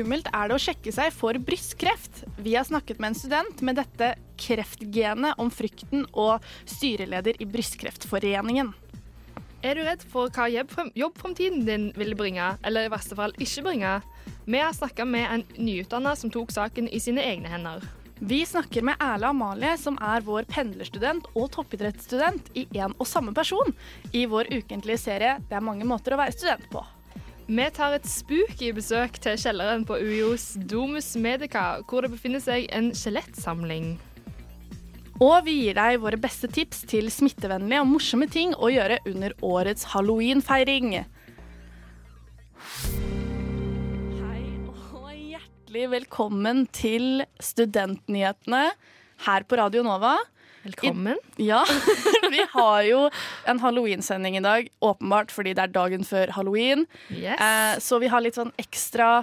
Skummelt er det å sjekke seg for brystkreft? Vi har snakket med en student med dette kreftgenet om frykten og styreleder i Brystkreftforeningen. Er du redd for hva jobb- jobbframtiden din vil bringe, eller i verste fall ikke bringe? Vi har snakka med en nyutdanna som tok saken i sine egne hender. Vi snakker med Erle Amalie, som er vår pendlerstudent og toppidrettsstudent i én og samme person, i vår ukentlige serie 'Det er mange måter å være student på'. Vi tar et spooky besøk til kjelleren på UiOs Domus Medica, hvor det befinner seg en skjelettsamling. Og vi gir deg våre beste tips til smittevennlige og morsomme ting å gjøre under årets halloweenfeiring. Hei og hjertelig velkommen til Studentnyhetene her på Radio Nova. Velkommen. Ja, vi har jo en halloweensending i dag, åpenbart fordi det er dagen før halloween. Yes. Eh, så vi har litt sånn ekstra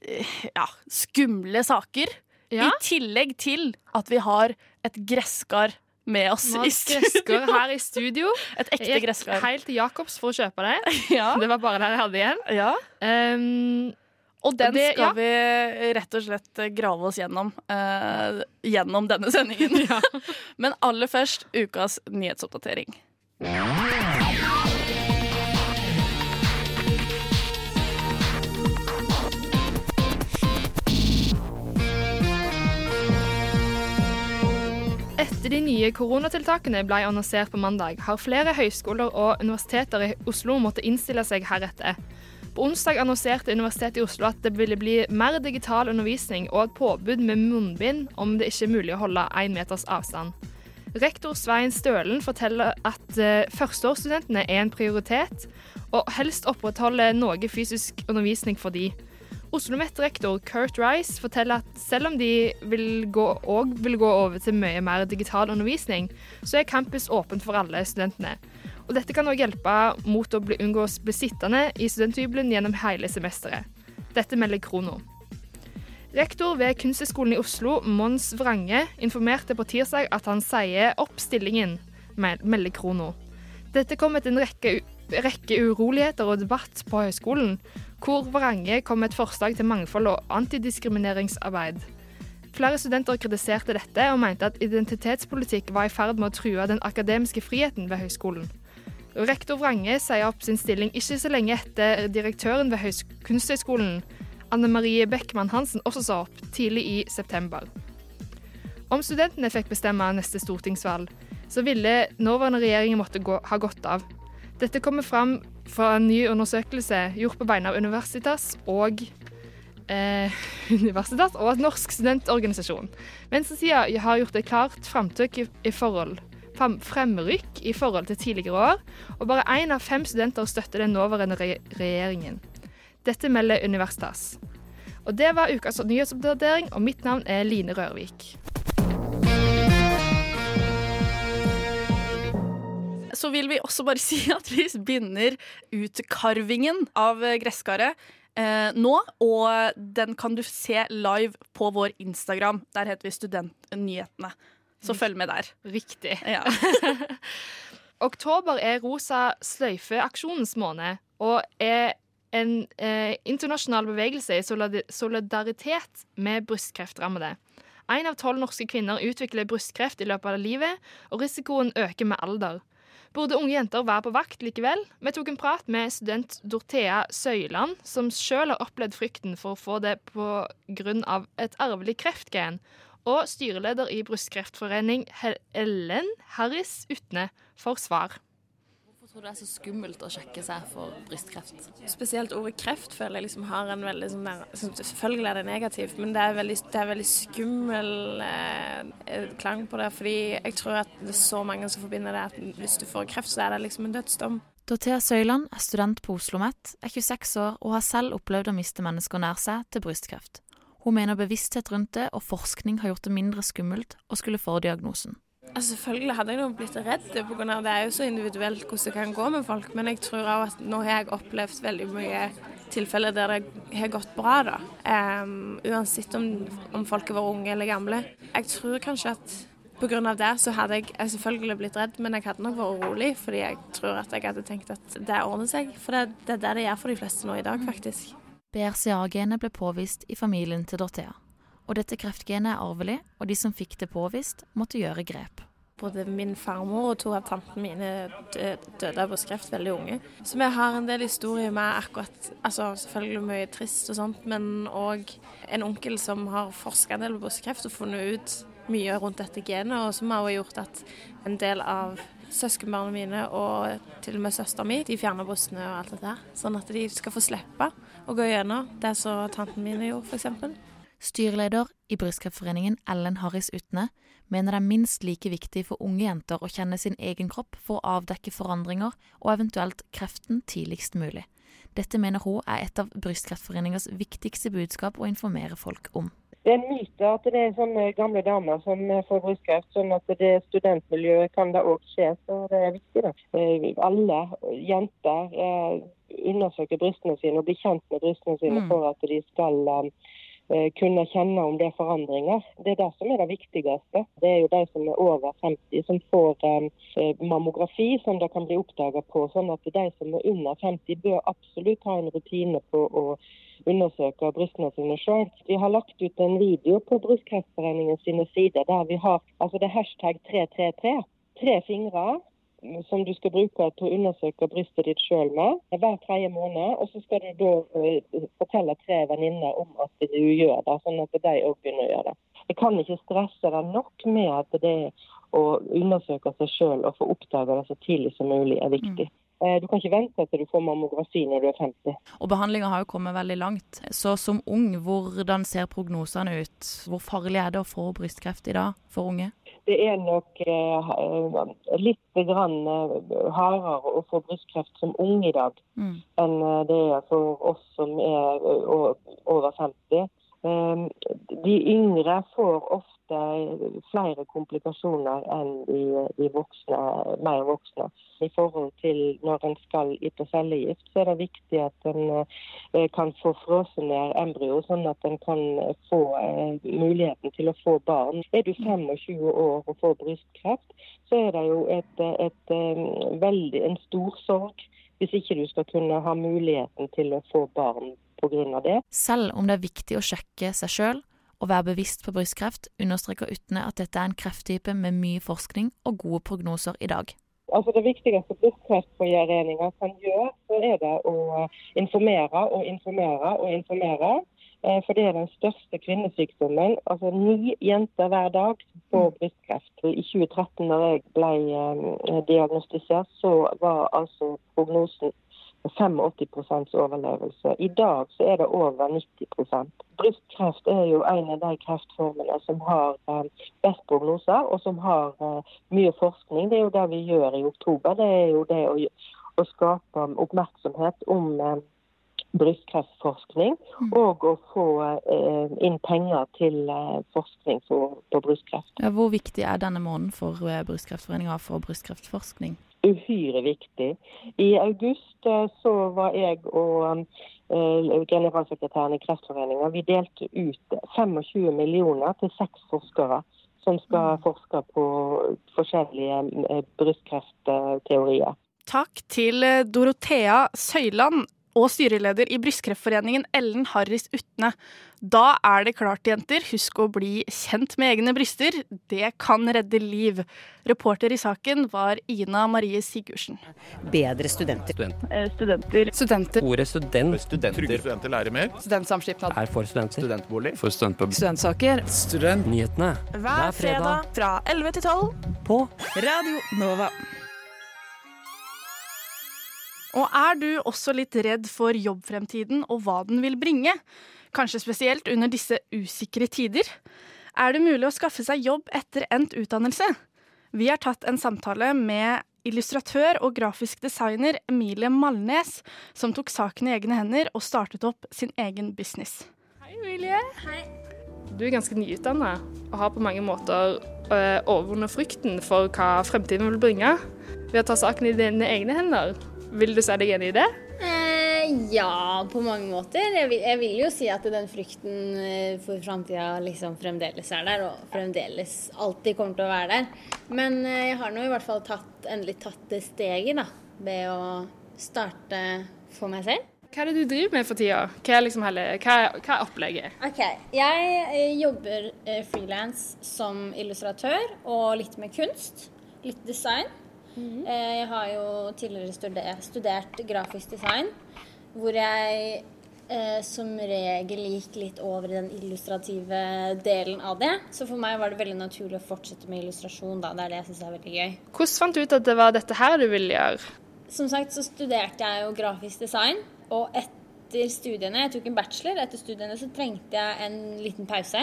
eh, ja, skumle saker. Ja. I tillegg til at vi har et gresskar med oss i studio. her i studio. Et ekte gresskar. helt til Jacobs for å kjøpe det. Ja. Det var bare det jeg hadde igjen. ja. Um, Og den Det- skal ja. vi rett og slett eh, grave oss gjennom uh, gjennom denne sendingen. Men aller først ukas nyhetsoppdatering. Etter de nye koronatiltakene ble annonsert på mandag, har flere høyskoler og universiteter i Oslo måttet innstille seg heretter. På onsdag annonserte Universitetet i Oslo at det ville bli mer digital undervisning og et påbud med munnbind om det ikke er mulig å holde én meters avstand. Rektor Svein Stølen forteller at eh, førsteårsstudentene er en prioritet, og helst opprettholde noe fysisk undervisning for de. OsloMet-rektor Kurt Rice forteller at selv om de vil gå, vil gå over til mye mer digital undervisning, så er campus åpent for alle studentene. Og dette kan òg hjelpe mot å bli, unngå bli sittende i studenthybelen gjennom hele semesteret. Dette melder Krono. Rektor ved Kunsthøgskolen i Oslo, Mons Vrange, informerte på tirsdag at han sier opp stillingen, melder Krono. Dette kom etter en rekke, rekke uroligheter og debatt på høyskolen, hvor Vrange kom med et forslag til mangfold og antidiskrimineringsarbeid. Flere studenter kritiserte dette og mente at identitetspolitikk var i ferd med å true den akademiske friheten ved høyskolen. Rektor Vrange sier opp sin stilling ikke så lenge etter direktøren ved Høys- Kunsthøgskolen, Anne Marie Beckmann Hansen, også sa opp tidlig i september. Om studentene fikk bestemme neste stortingsvalg, så ville nåværende regjering måtte gå, ha gått av. Dette kommer fram fra en ny undersøkelse gjort på vegne av Universitas og eh, Universitas og Norsk studentorganisasjon. Venstresida har gjort et klart framtrykk i, i forhold fremrykk i forhold til tidligere år, og bare én av fem studenter støtter den nåværende re regjeringen. Dette melder Universitas. Og Det var ukas nyhetsoppdatering, og mitt navn er Line Rørvik. Så vil vi også bare si at vi begynner utkarvingen av gresskaret eh, nå. Og den kan du se live på vår Instagram. Der heter vi Studentnyhetene. Så følg med der. Riktig. Ja. Oktober er rosa sløyfe-aksjonens måned, og er en eh, internasjonal bevegelse i solidaritet med brystkreftrammede. Én av tolv norske kvinner utvikler brystkreft i løpet av livet, og risikoen øker med alder. Burde unge jenter være på vakt likevel? Vi tok en prat med student Dorthea Søyland, som sjøl har opplevd frykten for å få det på grunn av et arvelig kreftgen, og styreleder i Brystkreftforening Ellen Harris Utne for svar. Hvorfor tror du det er så skummelt å sjekke seg for brystkreft? Spesielt ordet kreft føler jeg liksom har en veldig sånn der Selvfølgelig er det negativt, men det er veldig, det er veldig skummel eh, klang på det. Fordi jeg tror at det er så mange som forbinder det at hvis du får kreft, så er det liksom en dødsdom. Dorthea Søyland er student på Oslo OsloMet, er 26 år og har selv opplevd å miste mennesker nær seg til brystkreft. Hun mener bevissthet rundt det og forskning har gjort det mindre skummelt å skulle få diagnosen. Altså, selvfølgelig hadde jeg nå blitt redd, på det er jo så individuelt hvordan det kan gå med folk. Men jeg tror òg at nå har jeg opplevd veldig mye tilfeller der det har gått bra, da. Um, uansett om, om folk har vært unge eller gamle. Jeg tror kanskje at pga. det så hadde jeg, jeg selvfølgelig blitt redd, men jeg hadde nok vært rolig. Fordi jeg tror at jeg hadde tenkt at det ordner seg. For det, det er det det gjør for de fleste nå i dag, faktisk. BRCA-genet ble påvist i familien til Dorthea. Og dette kreftgenet er arvelig, og de som fikk det påvist, måtte gjøre grep. Både min farmor og to av tantene mine døde av brystkreft veldig unge. Så vi har en del historier med akkurat altså Selvfølgelig mye trist og sånt, men òg en onkel som har forska en del på brystkreft og funnet ut mye rundt dette genet, og som har gjort at en del av søskenbarna mine og til og med søstera mi de fjerner brystene og alt dette. Sånn at de skal få slippe å gå gjennom det som tanten min gjorde, f.eks. Styreleder i Brystkreftforeningen, Ellen Harris Utne, mener det er minst like viktig for unge jenter å kjenne sin egen kropp for å avdekke forandringer og eventuelt kreften tidligst mulig. Dette mener hun er et av Brystkreftforeningens viktigste budskap å informere folk om. Det er en myte at det er sånne gamle damer som får brystkreft. sånn at det studentmiljøet kan det òg skje. Så det er viktig. da. Alle jenter eh, undersøker brystene sine og blir kjent med brystene sine mm. for at de skal eh, kunne kjenne om det er forandringer. Det er det som er det viktigste. Det er jo de som er over 50 som får mammografi som det kan bli oppdaga på. sånn at de som er under 50 bør absolutt ha en rutine på å undersøke brystene sine sjøl. Vi har lagt ut en video på Brystkreftforeningen sine sider der vi har altså det er hashtag 333. Tre fingre som du skal bruke til å undersøke brystet ditt sjøl med hver tredje måned. Og så skal du da uh, fortelle tre venninner om at du gjør det, sånn at de òg begynner å gjøre det. Jeg kan ikke stresse deg nok med at det å undersøke seg sjøl og få oppdaga det så tidlig som mulig er viktig. Mm. Eh, du kan ikke vente til du får mammografi når du er 50. Og Behandlinga har jo kommet veldig langt. Så som ung, hvordan ser prognosene ut? Hvor farlig er det å få brystkreft i dag for unge? Det er nok eh, litt grann, eh, hardere å få brystkreft som ung i dag mm. enn eh, det er for oss som er over 50. Ehm, de yngre får ofte flere komplikasjoner enn de, de voksne, mer voksne. I forhold til når en skal yte cellegift, så er det viktig at en eh, kan få frosset ned embryo, sånn at en kan få eh, muligheten til å få barn. Er du 25 år og får brystkreft, så er det jo et, et, eh, veldig, en stor sorg hvis ikke du skal kunne ha muligheten til å få barn pga. det. Selv om det er viktig å sjekke seg sjøl og være bevisst på brystkreft, understreker Utne at dette er en krefttype med mye forskning og gode prognoser i dag. Altså Det viktigste Brystkreftforeninga kan gjøre, så er det å informere og informere og informere. Eh, for det er den største kvinnesykdommen. Altså Ni jenter hver dag får brystkreft. I 2013, da jeg ble eh, diagnostisert, så var altså prognosen 85 overlevelse. I dag så er det over 90% Brystkreft er jo en av de kreftformene som har eh, best prognoser, og som har eh, mye forskning. Det er jo det vi gjør i oktober. Det er jo det å, å skape oppmerksomhet om eh, brystkreftforskning, mm. og å få inn penger til forskning på brystkreft. Ja, hvor viktig er denne måneden for Brystkreftforeninga for brystkreftforskning? Uhyre viktig. I august eh, så var jeg og uh, generalsekretæren i Kreftforeningen vi delte ut 25 millioner til seks forskere som skal mm. forske på forskjellige uh, brystkreftteorier. Takk til Dorothea Søyland og styreleder i Brystkreftforeningen Ellen Harris Utne. Da er det klart, jenter. Husk å bli kjent med egne bryster. Det kan redde liv. Reporter i saken var Ina Marie Sigurdsen. Bedre studenter. Student. Eh, studenter. Studenter. Ordet student. Studenter. Trygge studenter lærer mer. Studentsamskipnad. Er for studenter. Studentbolig. For studentpub. Studentsaker. Studentnyhetene. Hver fredag fra 11 til 12 på Radio Nova. Og er du også litt redd for jobbfremtiden og hva den vil bringe? Kanskje spesielt under disse usikre tider? Er det mulig å skaffe seg jobb etter endt utdannelse? Vi har tatt en samtale med illustratør og grafisk designer Emilie Malnes, som tok saken i egne hender og startet opp sin egen business. Hei, Emilie. Hei. Du er ganske nyutdanna og har på mange måter øh, overvunnet frykten for hva fremtiden vil bringe ved å ta saken i dine egne hender. Vil du si deg enig i det? Eh, ja, på mange måter. Jeg vil, jeg vil, jo si at den frykten eh, for framtida liksom fremdeles er der, og fremdeles alltid kommer til å være der. Men eh, jeg har nå i hvert fall tatt, endelig tatt det steget, da, ved å starte for meg selv. Hva er det du driver med for tida? Hva er, liksom hele, hva, hva er opplegget? Ok, Jeg eh, jobber frilans som illustratør og litt med kunst. Litt design. Mm. Jeg har jo tidligere studert, studert grafisk design, hvor jeg eh, som regel gikk litt over i den illustrative delen av det. Så for meg var det veldig naturlig å fortsette med illustrasjon. da, Det er det jeg syns er veldig gøy. Hvordan fant du ut at det var dette her du ville gjøre? Som sagt så studerte jeg jo grafisk design, og etter studiene, jeg tok en bachelor, etter studiene så trengte jeg en liten pause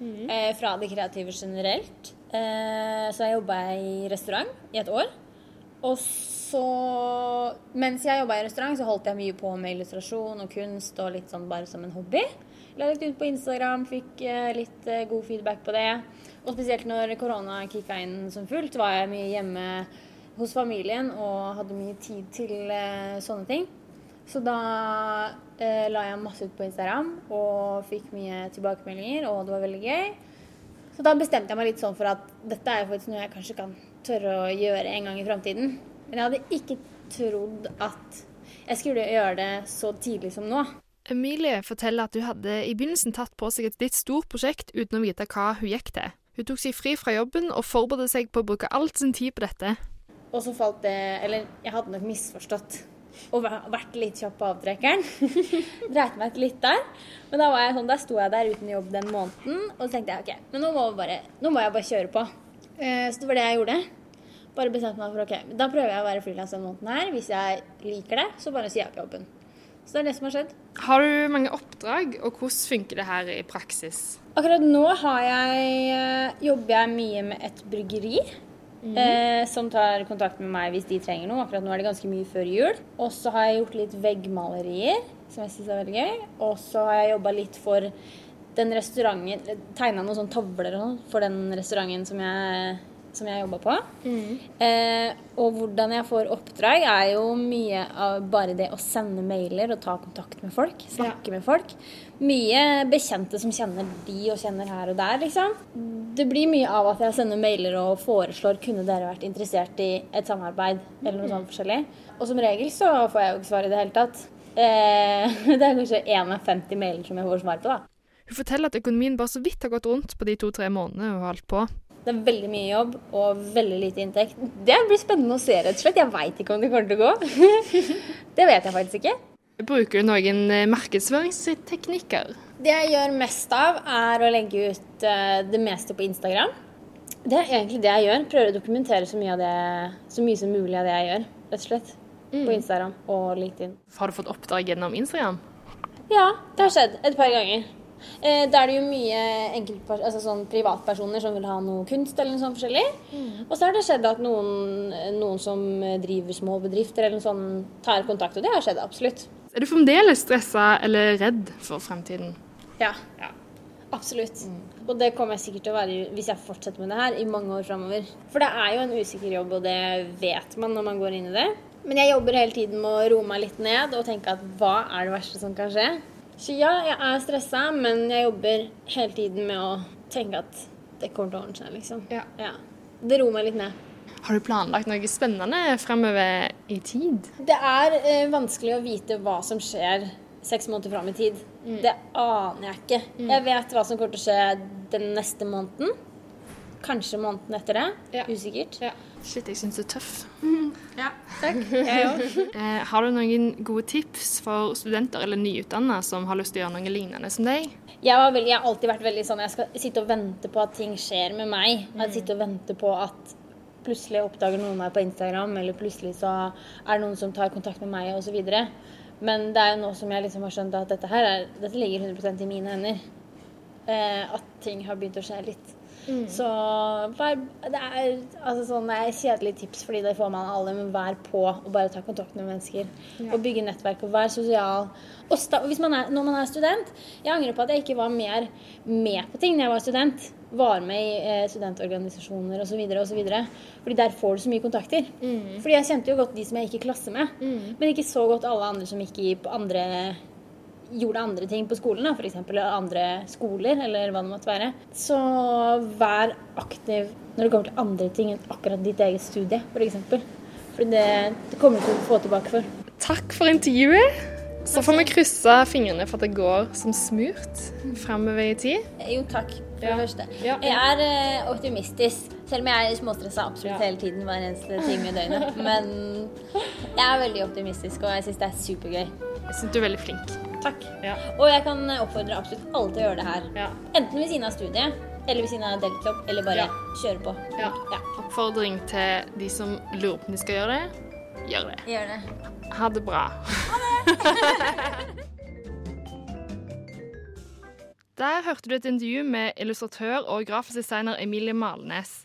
mm. eh, fra det kreative generelt. Eh, så jeg jobba i restaurant i et år. Og så Mens jeg jobba i restaurant, så holdt jeg mye på med illustrasjon og kunst og litt sånn bare som en hobby. La litt ut på Instagram, fikk uh, litt uh, god feedback på det. Og spesielt når korona kicka inn som fullt, var jeg mye hjemme hos familien og hadde mye tid til uh, sånne ting. Så da la jeg masse ut på Instagram og fikk mye tilbakemeldinger, og det var veldig gøy. Så da bestemte jeg meg litt sånn for at dette er jo faktisk noe jeg kanskje kan tørre å gjøre en gang i framtiden. Men jeg hadde ikke trodd at jeg skulle gjøre det så tidlig som nå. Emilie forteller at hun hadde i begynnelsen tatt på seg et litt stort prosjekt uten å vite hva hun gikk til. Hun tok seg fri fra jobben og forberedte seg på å bruke alt sin tid på dette. Og så falt det Eller jeg hadde nok misforstått og vært litt kjapp på avtrekkeren. Dreit meg litt der. Men da var jeg sånn, der sto jeg der uten jobb den måneden, og så tenkte jeg OK, men nå må, bare, nå må jeg bare kjøre på. Eh, så det var det jeg gjorde. Bare bestemte meg for ok, da prøver jeg å være frilans denne måneden her. Hvis jeg liker det, så bare sier jeg opp jobben. Så det er det som har skjedd. Har du mange oppdrag, og hvordan funker det her i praksis? Akkurat nå jeg, eh, jobber jeg mye med et bryggeri. Mm. Eh, som tar kontakt med meg hvis de trenger noe. Akkurat nå er det ganske mye før jul. Og så har jeg gjort litt veggmalerier, som jeg syns er veldig gøy. Og så har jeg jobba litt for den restauranten Tegna noen sånne tavler sånn for den restauranten som jeg som jeg jobba på. Mm. Eh, og hvordan jeg får oppdrag, er jo mye av bare det å sende mailer og ta kontakt med folk. Snakke ja. med folk. Mye bekjente som kjenner de og kjenner her og der, liksom. Det blir mye av at jeg sender mailer og foreslår kunne dere vært interessert i et samarbeid, eller noe mm. sånt forskjellig. Og som regel så får jeg jo ikke svar i det hele tatt. Eh, det er kanskje én av 50 mailer som jeg får svar på, da. Hun forteller at økonomien bare så vidt har gått rundt på de to-tre månedene hun har holdt på. Det er veldig mye jobb og veldig lite inntekt. Det blir spennende å se, rett og slett. Jeg veit ikke om det kommer til å gå. det vet jeg faktisk ikke. Bruker du noen eh, markedsføringsteknikker? Det jeg gjør mest av, er å legge ut eh, det meste på Instagram. Det er egentlig det jeg gjør. Prøver å dokumentere så mye, det, så mye som mulig av det jeg gjør, rett og slett. Mm. På Instagram og LinkedIn. Har du fått oppdrag gjennom Instagram? Ja, det har skjedd et par ganger. Eh, da er det jo mye altså sånn privatpersoner som vil ha noe kunst eller noe sånt forskjellig. Mm. Og så har det skjedd at noen, noen, som driver små bedrifter eller noe sånt, tar kontakt, og det har skjedd absolutt. Er du fremdeles stressa eller redd for fremtiden? Ja. ja. Absolutt. Mm. Og det kommer jeg sikkert til å være hvis jeg fortsetter med det her i mange år framover. For det er jo en usikker jobb, og det vet man når man går inn i det. Men jeg jobber hele tiden med å roe meg litt ned og tenke at hva er det verste som kan skje? Så ja, jeg er stressa, men jeg jobber hele tiden med å tenke at det kommer til å ordne seg, liksom. Ja. ja. Det roer meg litt ned. Har du planlagt noe spennende fremover i tid? Det er eh, vanskelig å vite hva som skjer seks måneder fram i tid. Mm. Det aner jeg ikke. Mm. Jeg vet hva som kommer til å skje den neste måneden. Kanskje måneden etter det. Ja. Usikkert. Ja. Shit, jeg syns du er tøff. Mm. Ja, takk. Jeg òg. eh, har du noen gode tips for studenter eller nyutdanna som har lyst til å gjøre noe lignende som deg? Jeg, veldig, jeg, har alltid vært veldig sånn jeg skal sitte og vente på at ting skjer med meg. Mm. Jeg sitter og venter på at plutselig oppdager noen meg på Instagram, eller plutselig så er det noen som tar kontakt med meg, osv. Men det er jo nå som jeg liksom har skjønt at dette her er, dette ligger 100 i mine hender. Eh, at ting har begynt å skje litt Så bare, det er altså sånn, kjedelige tips, fordi det får man alle, men vær på og bare ta kontakt med mennesker. Og bygge nettverk og vær sosial. Og sta, man er, når man er student Jeg angrer på at jeg ikke var mer med på ting når jeg var student. Var med i eh, studentorganisasjoner osv. osv. Fordi der får du så mye kontakter. Fordi jeg kjente jo godt de som jeg gikk i klasse med, men ikke så godt alle andre som gikk i på andre gjorde andre ting på skolen, f.eks. andre skoler, eller hva det måtte være. Så vær aktiv når det kommer til andre ting enn akkurat ditt eget studie, f.eks. For for det, det kommer du til å få tilbake for. Takk for intervjuet. Så får vi krysse fingrene for at det går som smurt framover i tid. Jo, takk. For Ja. det første. Ja. Jeg er eh, optimistisk, selv om jeg er småstressa absolutt hele tiden hver eneste time i døgnet. Men jeg er veldig optimistisk, og jeg syns det er supergøy. Jeg syns du er veldig flink. Takk. Ja. Og jeg kan oppfordre absolutt alle til å gjøre det her. Ja. Enten ved siden av studiet, eller ved siden av deltidsjobb, eller bare Ja. kjøre på. Ja. Oppfordring til de som lurer på om de skal gjøre det. Gjør det. Gjør det. Ha det bra. Ha det. Der hørte du et intervju med illustratør og grafisk designer Emilie Malnes.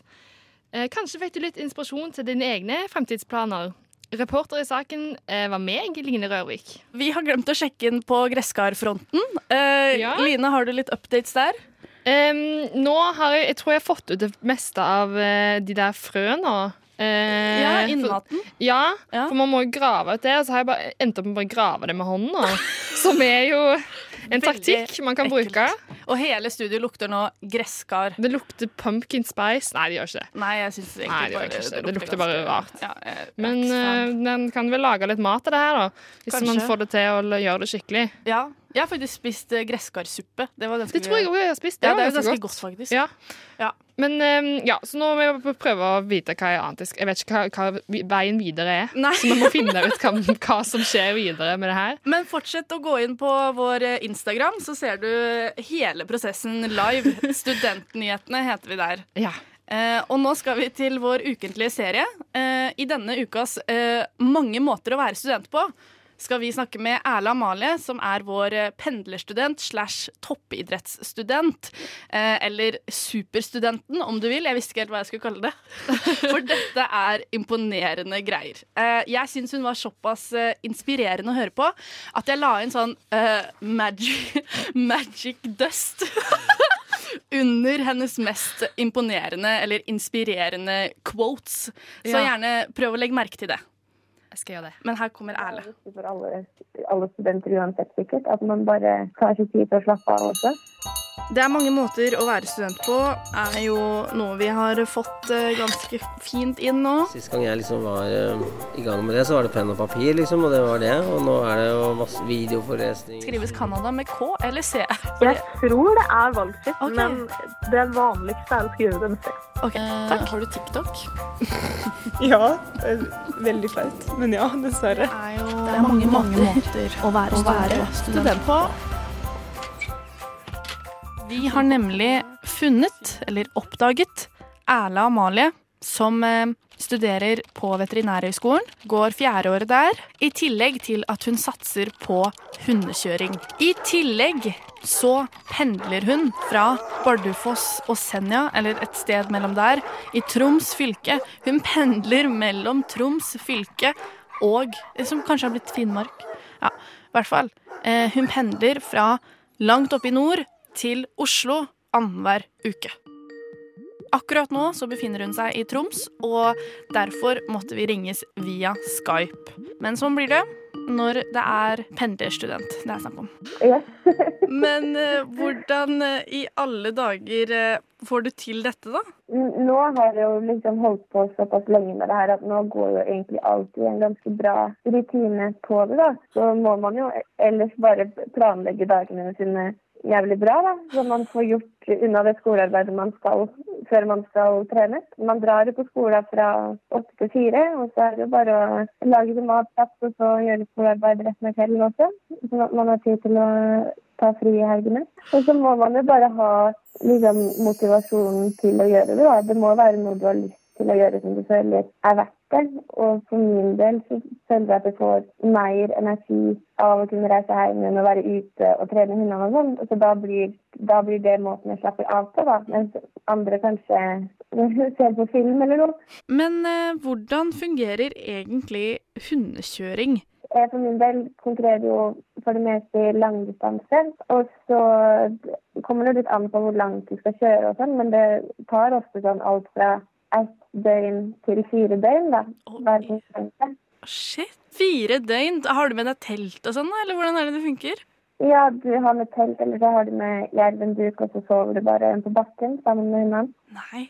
Eh, kanskje fikk du litt inspirasjon til dine egne fremtidsplaner. Reporter i saken eh, var meg, Line Rørvik. Vi har glemt å sjekke inn på gresskarfronten. Eh, Ja. Line, har du litt updates der? Um, nå har jeg, jeg tror jeg har fått ut det meste av eh, de der frøene. Uh, Ja, for- Ja, Ja. for man må jo grave ut det, og så har jeg bare endt opp med å grave det med hånda. Som er jo en taktikk man kan ekkelt. bruke. Og hele studio lukter nå gresskar. Det lukter pumpkin spice. Nei, det gjør ikke det. Nei, jeg synes egentlig Nei, det bare det. Det lukter bare rart. Ja, jeg Men uh, man kan vel lage litt mat av det her, da. Hvis Kanskje. man får det til å gjøre det skikkelig. ja. Jeg har faktisk spist eh, gresskarsuppe. Det Det tror jeg òg jeg har spist. Det Ja, det er ganske godt. faktisk. Ja. Ja. Men eh, ja, så nå må jeg prøve å vite hva er annet jeg vet ikke hva, hva veien videre er. Nei. Så vi må finne ut hva, hva som skjer videre med det her. Men fortsett å gå inn på vår Instagram, så ser du hele prosessen live. Studentnyhetene heter vi der. Ja. Eh, og nå skal vi til vår ukentlige serie. Eh, I denne ukas eh, Mange måter å være student på skal vi snakke med Erla Amalie, som er vår eh, pendlerstudent slash toppidrettsstudent. Eh, eller superstudenten, om du vil. Jeg visste ikke helt hva jeg skulle kalle det. For dette er imponerende greier. Eh, jeg syns hun var såpass inspirerende å høre på at jeg la inn sånn uh, magic, magic dust. under hennes mest imponerende eller inspirerende quotes. Så Ja. gjerne prøv å legge merke til det. Jeg skal gjøre det. Men her kommer Erle. For alle, alle studenter uansett, sikkert. At man bare tar seg tid til å slappe av også. Det er mange måter å være student på, er jo noe vi har fått eh, ganske fint inn nå. Sist gang jeg liksom var eh, i gang med det, så var det penn og papir, liksom, og det var det. Og nå er det jo masse videoforelesning. Skrives Canada med K eller C? Jeg tror det er valgfritt, okay. men det vanligste er å skrive det med C. Ok, takk. Har du TikTok? Ja, veldig flaut. Men ja, dessverre. Det er mange, mange måter å være, student på. Vi har nemlig funnet, eller oppdaget, Erla Amalie, som eh, studerer på Veterinærhøgskolen. Går fjerdeåret der. I tillegg til at hun satser på hundekjøring. I tillegg så pendler hun fra Bardufoss og Senja, eller et sted mellom der, i Troms fylke. Hun pendler mellom Troms fylke og eh, Som kanskje har blitt Finnmark. Ja, i hvert fall. Eh, hun pendler fra langt oppe i nord til Oslo annenhver uke. Akkurat nå så befinner hun seg i Troms, og derfor måtte vi ringes via Skype. Men sånn blir det når det er pendlerstudent det er snakk om. Men eh, hvordan eh, i alle dager eh, får du til dette, da? Nå har jeg jo liksom holdt på såpass lenge med det her at nå går jo egentlig alltid en ganske bra rutine på det. da. Så må man jo ellers bare planlegge dagene sine jævlig bra, da. Så man får gjort unna det skolearbeidet man skal før man skal trene. Man drar jo på skolen fra åtte til fire, og så er det jo bare å lage seg mat kjapt og så gjøre skolearbeid resten av kvelden også. Sånn at man har tid til å ta fri i helgene. Og så må man jo bare ha liksom, motivasjonen til å gjøre det. da. Det må være noe du har lyst til å gjøre som du føler er verdt det. Og for min del så føler jeg at jeg får mer energi av å kunne reise hjem enn og være ute og trene hundene og sånn. Så da blir, da blir det måten jeg slapper av på, da. Mens andre kanskje ser på film eller noe. Men eh, hvordan fungerer egentlig hundekjøring? Jeg for min del konkurrerer jo for det meste i langdistanse. Og så kommer det litt an på hvor langt du skal kjøre og sånn, men det tar ofte sånn alt fra ett døgn til fire døgn, da. Shit, fire døgn? Har du med deg telt og sånn, eller hvordan er det det funker? Ja, du har med telt, eller så har du med jervenduk, og så sover du bare på bakken sammen med hundene. Nei.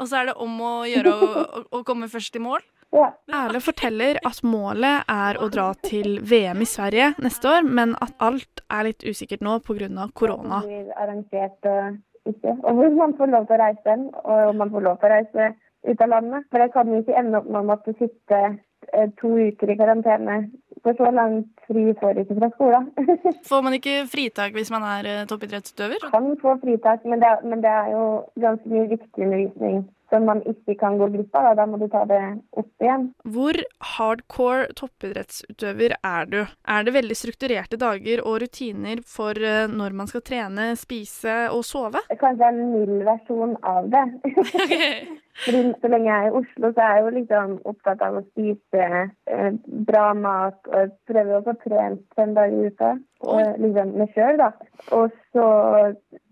Og så er det om å gjøre å, å, komme først i mål? Ja. Erle forteller at målet er å dra til VM i Sverige neste år, men at alt er litt usikkert nå pga. korona. Det blir arrangert og ikke. Og hvor man får lov til å reise, og om man får lov til å reise ut av landet. For det kan jo ikke ende opp med å måtte sitte eh, to uker i karantene. For så langt fri får ikke fra skolen. Får man ikke fritak hvis man er eh, toppidrettsutøver? kan få fritak, men det, men det er jo ganske mye viktig undervisning som man ikke kan gå glipp av. Da, må du ta det opp igjen. Hvor hardcore toppidrettsutøver er du? Er det veldig strukturerte dager og rutiner for eh, når man skal trene, spise og sove? Kanskje en mild versjon av det. Fordi Så lenge jeg er i Oslo, så er jeg jo liksom opptatt av å spise eh, bra mat og prøve å få trent fem dager i uka. Og liksom meg sjøl, da. Og så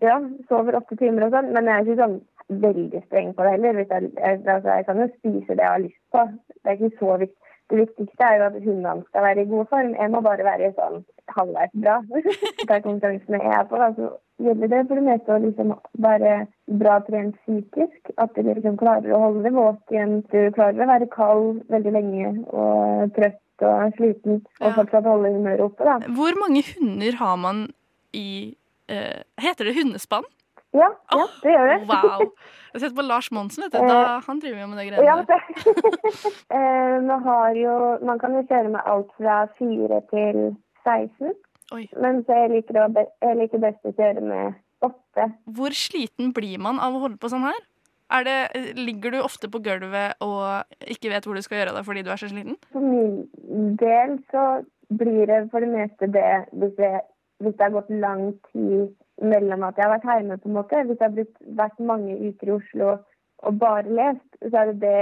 ja, sover åtte timer og sånn. Men jeg er ikke sånn veldig streng på det heller. Jeg, jeg, altså, jeg kan jo spise det jeg har lyst på. Det er ikke så viktig. Det viktigste er jo at hundene skal være i god form. Jeg må bare være sånn halvveis bra. det er konkurransene jeg er på, da, så gjelder det for det meste å liksom være bra trent psykisk. At du liksom klarer å holde deg våken. Du klarer å være kald veldig lenge og trøtt og sliten. Og fortsatt holde humøret oppe, da. Hvor mange hunder har man i uh, Heter det hundespann? Ja, ja, det gjør det. Wow. Jeg har sett på Lars Monsen, vet du. Da, han driver jo med det greiene Ja, der. Eh, man, har jo, man kan jo kjøre med alt fra 4 til 16. Oi. Men så jeg liker, å, jeg liker best å kjøre med 8. Hvor sliten blir man av å holde på sånn her? Er det, ligger du ofte på gulvet og ikke vet hvor du skal gjøre det fordi du er så sliten? For min del så blir det for det meste det hvis, jeg, hvis det har gått lang tid mellom at jeg har vært hjemme, på en måte. Hvis jeg har brukt, vært mange uker i Oslo og bare lest, så er det det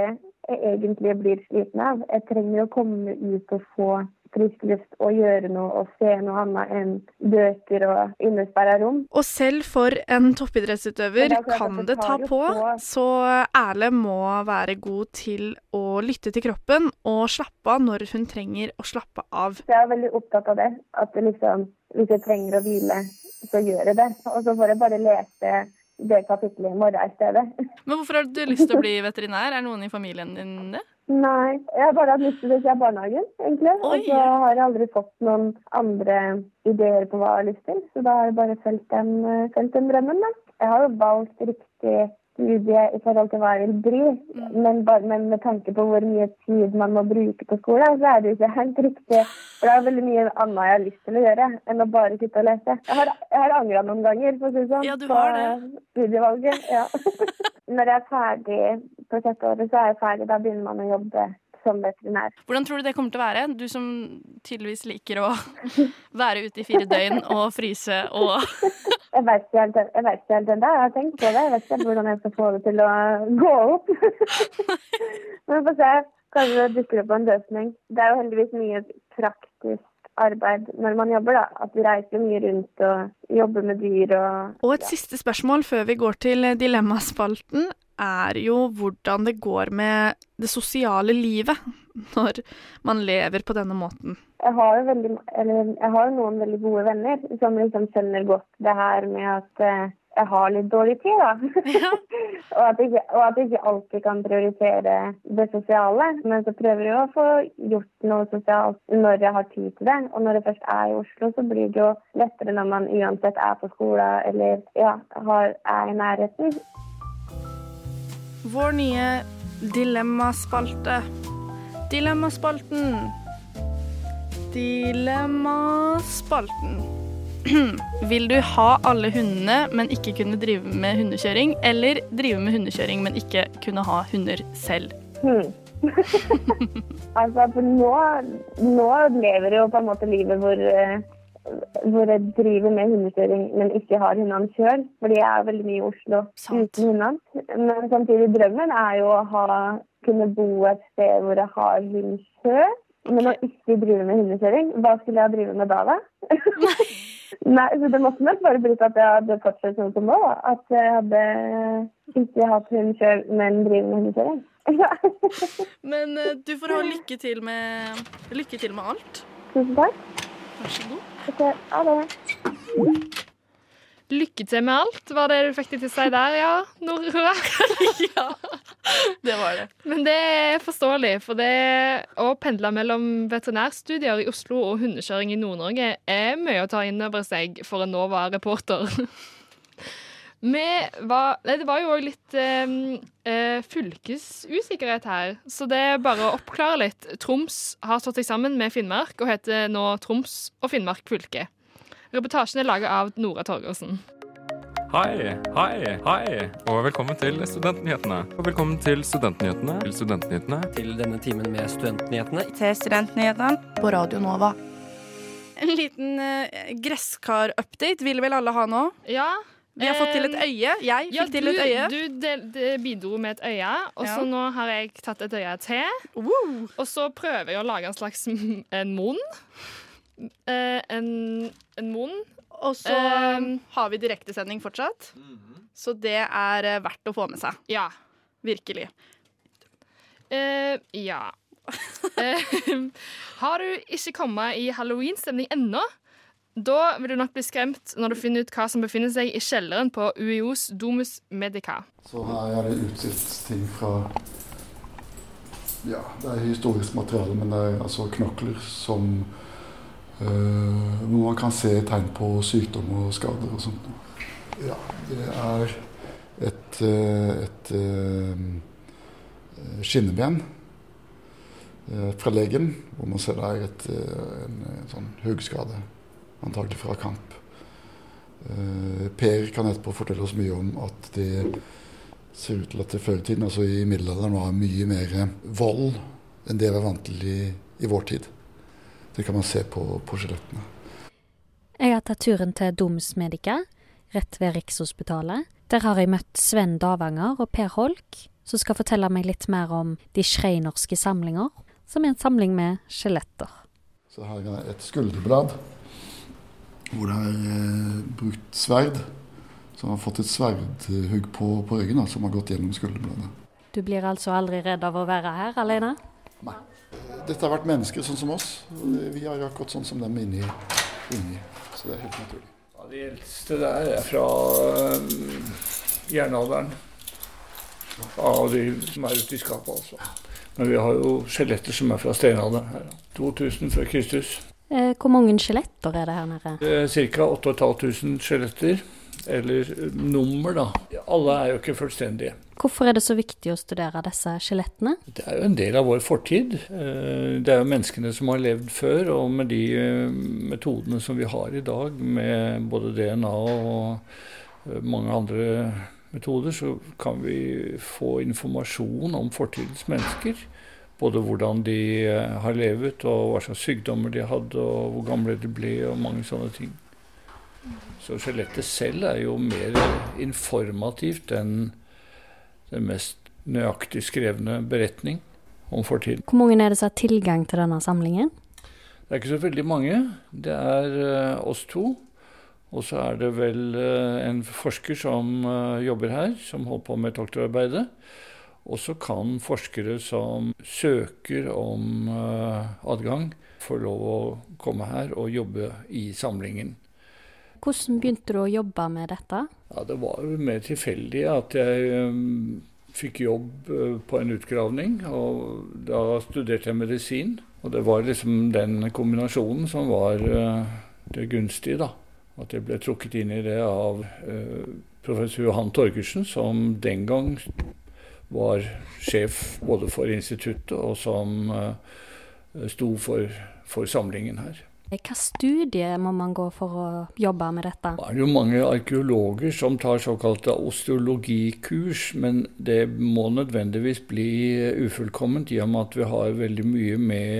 jeg egentlig blir sliten av. Jeg trenger å komme ut og få frisk luft og gjøre noe og se noe annet enn bøker og innesperra rom. Og selv for en toppidrettsutøver det kan det ta på, på. så Erle må være god til å lytte til kroppen og slappe av når hun trenger å slappe av. Jeg er veldig opptatt av det. At liksom, hvis jeg trenger å hvile, så gjør jeg det. Og så får jeg bare lese det kapittelet i morgen i stedet. Men hvorfor har du lyst til å bli veterinær? Er noen i familien din det? Nei, jeg har bare hatt lyst til å siden barnehagen, egentlig. Og så har jeg aldri fått noen andre ideer på hva jeg har lyst til. Så da har jeg bare fulgt den, eh, den drømmen, da. Jeg har jo valgt riktig studie i forhold til hva jeg vil bli, men, bare, men med tanke på hvor mye tid man må bruke på skole, så er det ikke helt riktig. For det er veldig mye annet jeg har lyst til å gjøre enn å bare sitte og lese. Jeg har, jeg har angra noen ganger, for å si det sånn, Ja, på studievalget. Ja. Når jeg er ferdig på sjette året, så er jeg ferdig. Da begynner man å jobbe som veterinær. Hvordan tror du det kommer til å være? Du som tydeligvis liker å være ute i fire døgn og fryse og Jeg vet ikke helt, jeg vet ikke helt ennå. Jeg har tenkt på det. Jeg vet ikke hvordan jeg skal få det til å gå opp. Men vi får se. Kanskje det dukker opp en løsning. Det er jo heldigvis mye praktisk arbeid når man jobber, da. At vi reiser mye rundt og jobber med dyr og Og et siste spørsmål før vi går til dilemmaspalten, er jo hvordan det går med det sosiale livet når man lever på denne måten. Jeg har jo veldig, eller jeg har jo noen veldig gode venner som liksom skjønner godt det her med at eh, jeg har litt dårlig tid, da. og, at jeg og at jeg ikke alltid kan prioritere det sosiale. Men så prøver jeg å få gjort noe sosialt når jeg har tid til det. Og når jeg først er i Oslo, så blir det jo lettere når man uansett er på skolen eller ja, har, er i nærheten. Vår nye dilemmaspalte. Dilemmaspalten. Dilemmaspalten. Vil du ha alle hundene, men ikke kunne drive med hundekjøring? Eller drive med hundekjøring, men ikke kunne ha hunder selv? Hmm. altså, nå, nå lever jo på en måte livet hvor, eh, hvor jeg driver med hundekjøring, men ikke har hundene sjøl. Fordi jeg er veldig mye i Oslo uten hundene. Men samtidig drømmen er jo å ha, kunne bo et sted hvor jeg har hund sjøl. Men å ikke drive med hundekjøring, hva skulle jeg drive med da, da? Nei, så Det måtte nok bare blitt at jeg hadde fortsatt sånn som nå. At jeg hadde ikke hatt hund sjøl, men driver med hundekjøring. Men eh, du får ha lykke til med, lykke til med alt. Tusen takk. Vær så god. Ok, ha det. Lykke til med alt, var det du fikk deg til å si der, ja, Nora? ja, det var det. Men det er forståelig, for det å pendle mellom veterinærstudier i Oslo og hundekjøring i Nord-Norge er mye å ta inn over seg for en Nova-reporter. Var, det var jo òg litt eh, eh, fylkesusikkerhet her, så det er bare å oppklare litt. Troms har slått seg sammen med Finnmark og heter nå Troms og Finnmark fylke. Reportasjen er laga av Nora Torgersen. Hei, hei, hei, og velkommen til Studentnyhetene. Og velkommen til Studentnyhetene. Til Studentnyhetene. Til denne timen med Studentnyhetene. Til Studentnyhetene. På Radio Nova. En liten uh, gresskar-update vil vel alle ha nå? Ja. Vi har fått til et øye. Jeg fikk Ja, til et øye. Du, du del, de bidro med et øye, og så Ja. nå har jeg tatt et øye til. Og så prøver jeg å lage en slags en munn. Eh, en, en munn. Og så Um, har vi direktesending fortsatt. Så det er eh, verdt å få med seg. Ja. Virkelig. Uh, ja. Eh, har du ikke kommet i halloweenstemning ennå? Da vil du nok bli skremt når du finner ut hva som befinner seg i kjelleren på UiOs Domus Medica. Så her er det utstilt ting fra Ja, det er historisk materiale, men det er altså knokler som øh, Hvor man kan se tegn på sykdom og skader og sånt. Ja, det er et, et, et eh, skinneben eh, fra legen, hvor man ser det er et, eh, en, en sånn hoggskade, antagelig fra kamp. Eh, Per kan etterpå fortelle oss mye om at det ser ut til at det før i tiden, altså i middelalderen, var mye mer vold enn det vi er vant til i, i vår tid. Det kan man se på, på skjelettene. Jeg har tatt turen til Domus Medica, rett ved Rikshospitalet. Der har jeg møtt Sven Davanger og Per Holk, som skal fortelle meg litt mer om De schreinerske samlinger, som er en samling med skjeletter. Så her er et skulderblad hvor det er eh, brukt sverd. Som har fått et sverdhugg på, på ryggen, da, som har gått gjennom skulderbladet. Du blir altså aldri redd av å være her alene? Nei. Dette har vært mennesker sånn som oss. Vi har akkurat sånn som dem inni. inni. Så det er helt naturlig. Ja, de eldste der er fra um, jernalderen. Av de som er ute i skapet, altså. Men vi har jo skjeletter som er fra steinalderen. her. 2000 før Kristus. Eh, hvor mange skjeletter er det her nede? Ca. 8500 skjeletter. Eller eh, nummer, da. Alle er jo ikke fullstendige. Hvorfor er det så viktig å studere disse skjelettene? Det er jo en del av vår fortid. Eh, Det er jo menneskene som har levd før, og med de eh, metodene som vi har i dag, med både DNA og eh, mange andre metoder, så kan vi få informasjon om fortidens mennesker. Både hvordan de eh, har levet, og hva slags sykdommer de hadde, og hvor gamle de ble, og mange sånne ting. Så skjelettet selv er jo mer informativt enn den mest nøyaktig skrevne beretning om fortiden. Hvor mange er det som har tilgang til denne samlingen? Det er ikke så veldig mange. Det er eh, oss to. Og så er det vel eh, en forsker som jobber her, som holder på med doktorarbeidet. Og så kan forskere som søker om eh, adgang, få lov å komme her og jobbe i samlingen. Hvordan begynte du å jobbe med dette? Ja, Det var jo mer tilfeldig at jeg um, fikk jobb uh, på en utgravning. Og da studerte jeg medisin. Og det var liksom den kombinasjonen som var det gunstige, da. At jeg ble trukket inn i det av professor Johan Torgersen, som den gang var sjef både for instituttet og som uh, sto for, for samlingen her. Hva studie må man gå for å jobbe med dette? Det er jo mange arkeologer som tar såkalte osteologikurs, men det må nødvendigvis bli ufullkomment i og med at vi har veldig mye med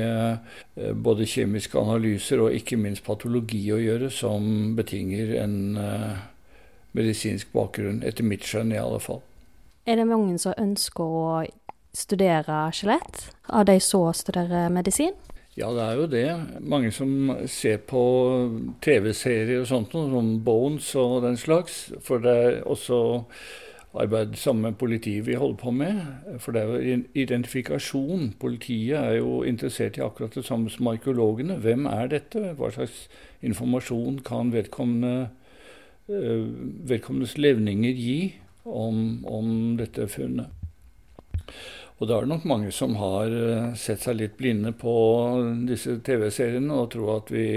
eh, både kjemiske analyser og ikke minst patologi å gjøre, som betinger en eh, medisinsk bakgrunn, etter mitt skjønn i alle fall. Er det mange som ønsker å studere skjelett, av de som studerer medisin? Ja, det er jo det. Mange som ser på TV-serier og sånt, som Bones og den slags. For det er også arbeid sammen med politiet vi holder på med. For det er jo identifikasjon. Politiet er jo interessert i akkurat det samme som arkeologene. Hvem er dette? Hva slags informasjon kan vedkommende, eh, vedkommendes levninger gi om, om dette funnet? Og da er det nok mange som har eh, sett seg litt blinde på disse TV-seriene og tror at vi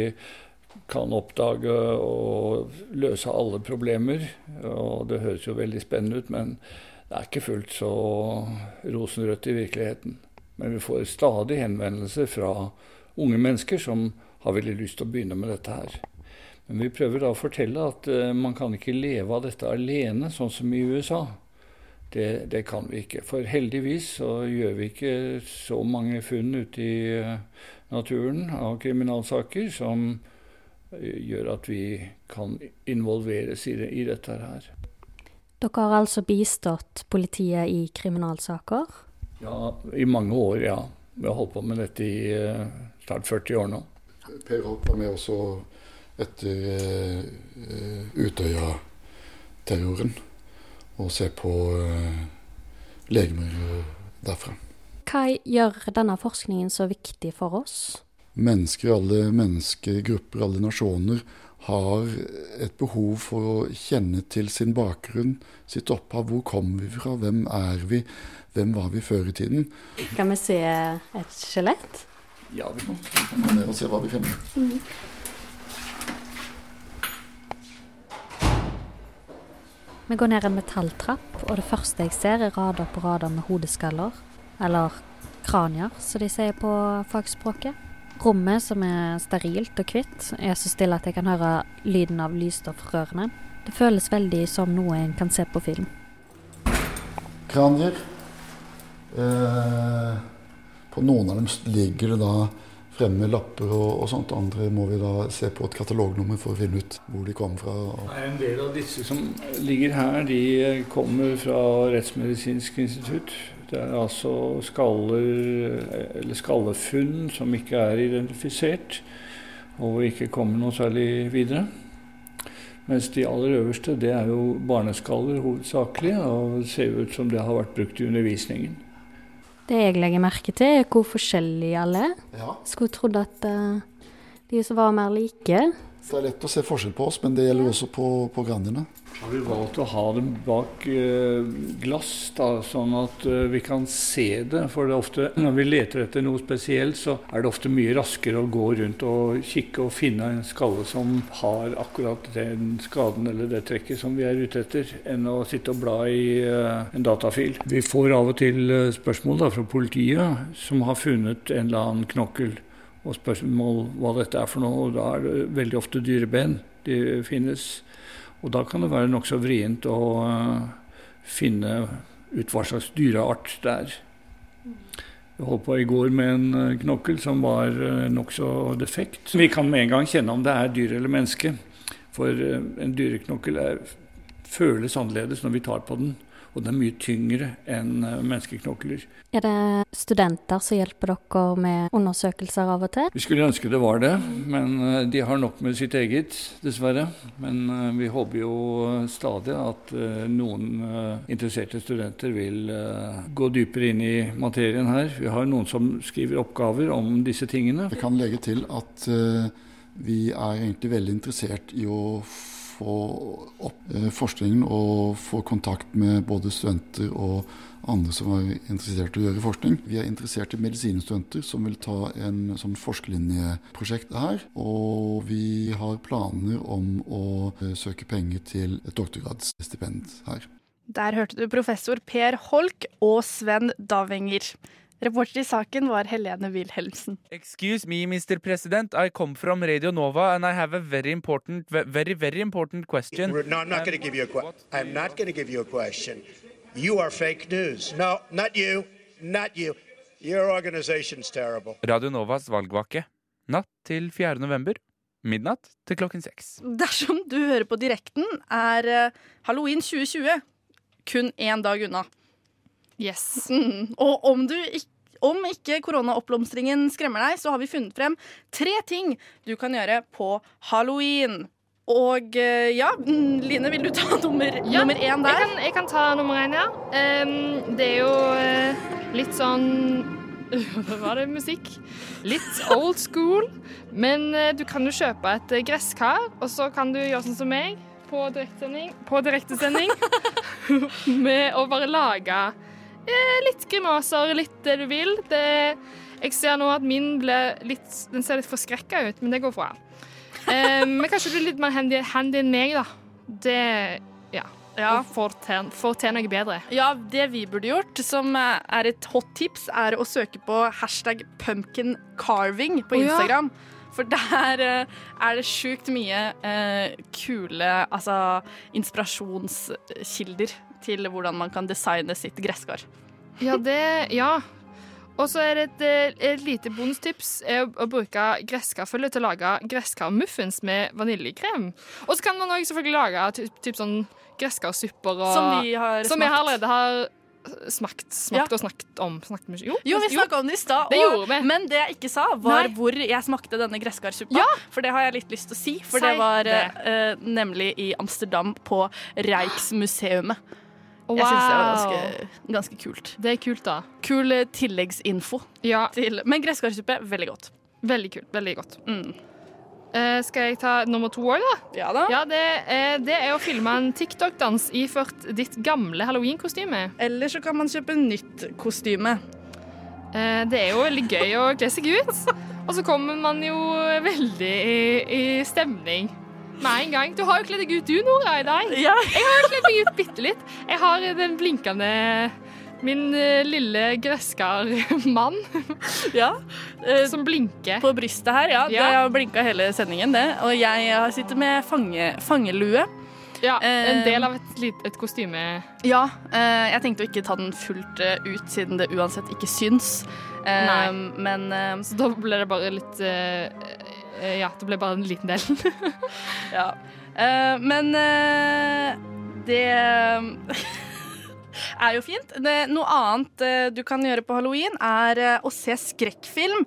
kan oppdage og løse alle problemer. Og det høres jo veldig spennende ut, men det er ikke fullt så rosenrødt i virkeligheten. Men vi får stadig henvendelser fra unge mennesker som har veldig lyst til å begynne med dette her. Men vi prøver da å fortelle at uh, man kan ikke leve av dette alene, sånn som i USA. Det, det, kan vi ikke. For heldigvis så gjør vi ikke så mange funn ute i eh, naturen av kriminalsaker som eh, gjør at vi kan involveres i, det, i dette her. Dere har altså bistått politiet i kriminalsaker? Ja, i mange år, ja. Vi har holdt på med dette i snart 40 år nå. Per Holt var med også etter uh, Utøya-terroren og se på uh, legemer derfra. Hva gjør denne forskningen så viktig for oss? Mennesker, alle menneskegrupper, alle nasjoner har et behov for å kjenne til sin bakgrunn, sitt opphav. Hvor kommer vi fra? Hvem er vi? Hvem var vi før i tiden? Kan vi se et skjelett? Ja, vi kan gå ned se hva vi finner. Mm. Vi går ned en metalltrapp, og det første jeg ser, er rader på rader med hodeskaller. Eller kranier, som de sier på fagspråket. Rommet, som er sterilt og hvitt, er så stille at jeg kan høre lyden av lysstoffrørene. Det føles veldig som noe en kan se på film. Kranier. Eh, på noen av dem ligger det da fremme lapper og, og, sånt. Andre må vi da se på et katalognummer for å finne ut hvor de kommer fra. En del av disse som ligger her, de kommer fra Rettsmedisinsk institutt. Det er altså skaller, eller skallefunn som ikke er identifisert, og ikke kommer noe særlig videre. Mens de aller øverste det er jo barneskaller hovedsakelig, og ser ut som det har vært brukt i undervisningen. Det jeg legger merke til, er hvor forskjellige alle er. Ja. Skulle trodd at uh, de som var mer like Det er lett å se forskjell på oss, men det gjelder også på, på grandiene. Har vi valgt å ha dem bak uh, glass, da, sånn at uh, vi kan se det? For det ofte, når vi leter etter noe spesielt, så er det ofte mye raskere å gå rundt og kikke og finne en skalle som har akkurat den skaden eller det trekket som vi er ute etter, enn å sitte og bla i uh, en datafil. Vi får av og til spørsmål da, fra politiet som har funnet en eller annen knokkel og spørsmål hva dette er for noe. og Da er det veldig ofte dyreben de finnes. Og da kan det være nokså vrient å uh, finne ut hva slags dyreart det er. Jeg holdt på i går med en uh, knokkel som var uh, nokså defekt. Vi kan med en gang kjenne om det er dyr eller menneske. For en dyreknokkel føles annerledes når vi tar på den. Og det er mye tyngre enn eh, menneskeknokler. Er det studenter som hjelper dere med undersøkelser av og til? Vi skulle ønske det var det, men eh, de har nok med sitt eget, dessverre. Men eh, vi håper jo stadig at noen interesserte studenter vil gå dypere inn i materien her. Vi har noen som skriver oppgaver om disse tingene. Jeg kan legge til at vi er egentlig veldig interessert i å få opp eh, forskningen og få kontakt med både studenter og andre som er interessert i å gjøre forskning. Vi er interessert i medisinstudenter som vil ta en sånn forskerlinjeprosjekt her. Og vi har planer om å eh, søke penger til et doktorgradsstipend her. Der hørte du professor Per Holk og Sven Davenger. Reporter i saken var Helene Wilhelmsen. Excuse me, Mr. President. I come from Radio Nova and I have a very important, very, very important question. No, I'm not going to give you a question. I'm not going to give you a question. You are fake news. No, not you. Not you. Your organization's terrible. Radio Novas valgvake. Natt til 4. november. Midnatt til klokken seks. Dersom du hører på direkten, er eh, halloween 2020 kun én dag unna. Yes. Mm. Og om du ikke om ikke koronaoppblomstringen skremmer deg, så har vi funnet frem tre ting du kan gjøre på halloween. Og eh, ja, Line, vil du ta nummer, Ja, nummer én der? Jeg kan, jeg kan ta nummer én, ja. Um, det er jo uh, litt sånn Hva var det musikk? Litt old school. Men uh, du kan jo kjøpe et gresskar, og så kan du gjøre sånn som meg på direktesending, på direktesending med å bare lage litt grimaser, litt det du vil. Det, jeg ser nå at min litt Den ser litt forskrekka ut, men det går bra. Eh, men kanskje du er litt mer handy, handy enn meg, da. Det Ja. Ja. Får til, noe bedre. Ja, det vi burde gjort, som er et hot tips, er å søke på hashtag pumpkin carving på Å, ja. Instagram. For der eh, er det sjukt mye eh, kule altså, inspirasjonskilder til hvordan man kan designe sitt gresskar. Ja, det Ja. Og så er det et, eh, et lite bonustips er å, bruke gresskarfølge til å lage gresskarmuffins med vaniljekrem. Og så kan man også selvfølgelig lage typ, typ sånn gresskarssupper og Som vi har Som smakt. allerede har smakt, smakt Ja. og snakket om. Snakket mye. Jo, Jo, vi snakka om det i stad, men det jeg ikke sa, var Nei. hvor jeg smakte denne gresskarssuppa. Ja. For det har jeg litt lyst til å si. For Si det var det. Uh, nemlig i Amsterdam, på Rijksmuseet. Jeg syns det var ganske, ganske kult. Det er kult, da. Kul eh, tilleggsinfo. Ja. Til, men gresskarsuppe, veldig godt. Veldig kult. Veldig godt. Mm. Eh, skal jeg ta nummer to òg, da? Ja da. Ja, det, er, det er å filme en TikTok-dans iført ditt gamle halloween-kostyme. Eller så kan man kjøpe nytt kostyme. Eh, det er jo veldig gøy å kle seg ut. Og så kommer man jo veldig i, i stemning med en gang. Du har jo kledd deg ut du, Nora, i dag. Ja. Jeg har jo kledd meg ut bitte litt. Jeg har den blinkende Min lille lille gresskarmann Ja. eh, som blinker. På brystet her, ja. Ja. Det har blinka hele sendingen, det. Og jeg sitter med fange, fangelue. Ja, En Eh, del av et, et kostyme. Ja, eh, jeg tenkte å ikke ta den fullt eh, ut, siden det uansett ikke syns. Eh, Nei. Men eh, Så da ble det bare litt eh, eh, Ja, det ble bare en liten del. ja. Uh, men uh, det er jo fint. Det, noe annet uh, du kan gjøre på halloween, er eh, å se skrekkfilm.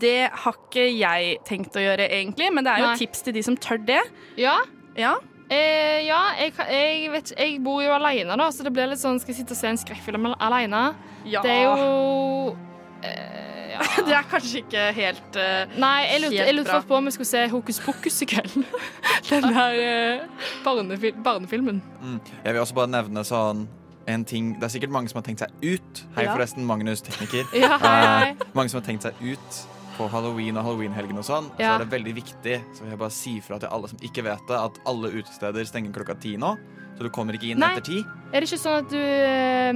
Det har ikke jeg tenkt å gjøre, egentlig, men det er jo Nei. tips til de som tør det. Ja. Ja. Eh, ja, jeg, jeg, vet, jeg bor jo alene, da, så det blir litt sånn Skal jeg sitte og se en skrekkfilm alene? Ja. Det er jo eh, ja. Det er kanskje ikke helt bra Nei, jeg lurte, jeg lurte på om vi skulle se Hokus pokus i kveld. Den der eh, barnefil barnefilmen. Mm. Jeg vil også bare nevne sånn en ting Det er sikkert mange som har tenkt seg ut. Hei, Ja. forresten, Magnus, tekniker. Ja, hei, hei. Uh, mange som har tenkt seg ut på halloween og halloweenhelgen og sånn. Så er det veldig viktig, så vil jeg bare si fra til alle som ikke vet det, at alle utesteder stenger klokka ti nå. Så du kommer ikke inn Nei. etter ti. Er det ikke sånn at du, eh,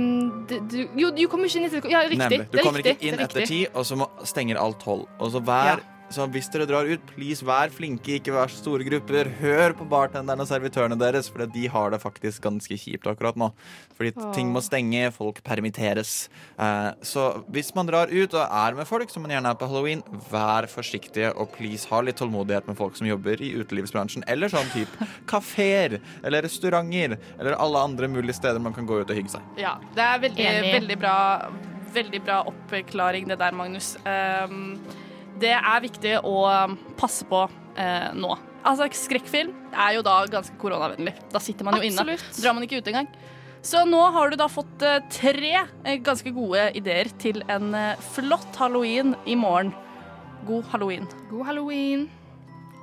du, du Jo, du kommer ikke inn etter Ja, riktig. Nemlig. Du det er kommer riktig. ikke inn er etter ti, og så må, stenger alt hold. Og så vær Så hvis dere drar ut, please vær flinke, ikke vær så store grupper. Hør på bartenderne og servitørene deres, for de har det faktisk ganske kjipt akkurat nå. Fordi Åh. ting må stenge, folk permitteres. Eh, så hvis man drar ut og er med folk, som man gjerne er på halloween, vær forsiktige og please ha litt tålmodighet med folk som jobber i utelivsbransjen, eller sånn type kafeer eller restauranter eller alle andre mulige steder man kan gå ut og hygge seg. Ja, det er veldig, veldig, bra, veldig bra oppklaring det der, Magnus. Um, det er viktig å passe på eh, nå. Altså, skrekkfilm er jo da ganske koronavennlig. Da sitter man jo inne. Drar man ikke ut engang. Så nå har du da fått eh, tre eh, ganske gode ideer til en eh, flott halloween i morgen. God halloween. God halloween.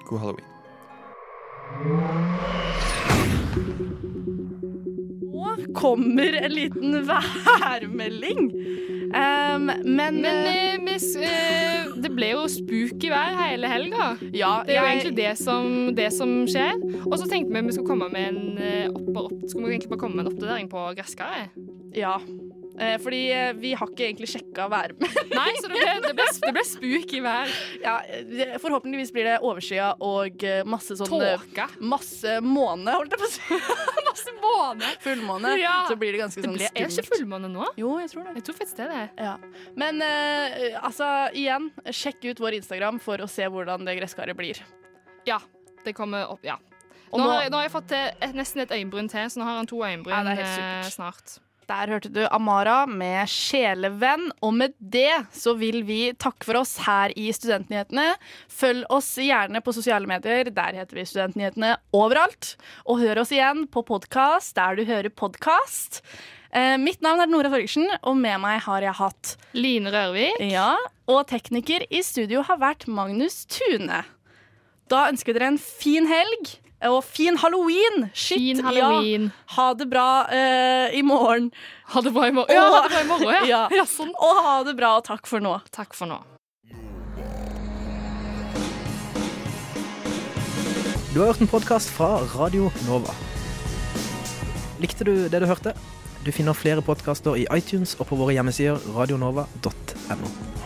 God halloween. Kommer en liten værmelding. Um, men Men uh, eh, det ble jo spooky vær hele helga. Ja, det er jo jeg- egentlig det som, det som skjer. Og så tenkte vi vi skulle komme med en, opp, opp, skulle vi egentlig bare komme med en oppdatering på gresskaret. Ja. Eh, fordi vi har ikke egentlig sjekka værmeldingen. Nei, så det ble, det ble, det ble spooky vær. Ja, forhåpentligvis blir det overskya og masse sånn Tåke. Masse måne, holdt jeg på å si. masse måne. Fullmåne. Ja. Så blir det ganske Det sånn ble, er ikke fullmåne nå? Jo, jeg tror det. Jeg tror faktisk det er det. Ja. Men uh, altså, igjen, sjekk ut vår Instagram for å se hvordan det gresskaret blir. Ja, det kommer opp, ja. Nå, nå- nå har jeg fått et, nesten et øyenbryn til, så nå har han to øyenbryn Ja, det helt eh, snart. Der hørte du Amara med 'Sjelevenn'. Og med det så vil vi takke for oss her i Studentnyhetene. Følg oss gjerne på sosiale medier. Der heter vi Studentnyhetene overalt. Og hør oss igjen på podkast der du hører podkast. Eh, mitt navn er Nora Torgersen, og med meg har jeg hatt Line Rørvik. Ja, og tekniker i studio har vært Magnus Tune. Da ønsker vi dere en fin helg. Og fin halloween! Shit, Fin halloween. Ja. Ha det bra uh, i morgen. Ha det bra i morgen. Ja, ha det bra i morgen, ja. ja. Og ha det bra, og takk for nå. Takk for nå. Du har hørt en podkast fra Radio Nova. Likte du det du hørte? Du finner flere podkaster i iTunes og på våre hjemmesider radionova.no.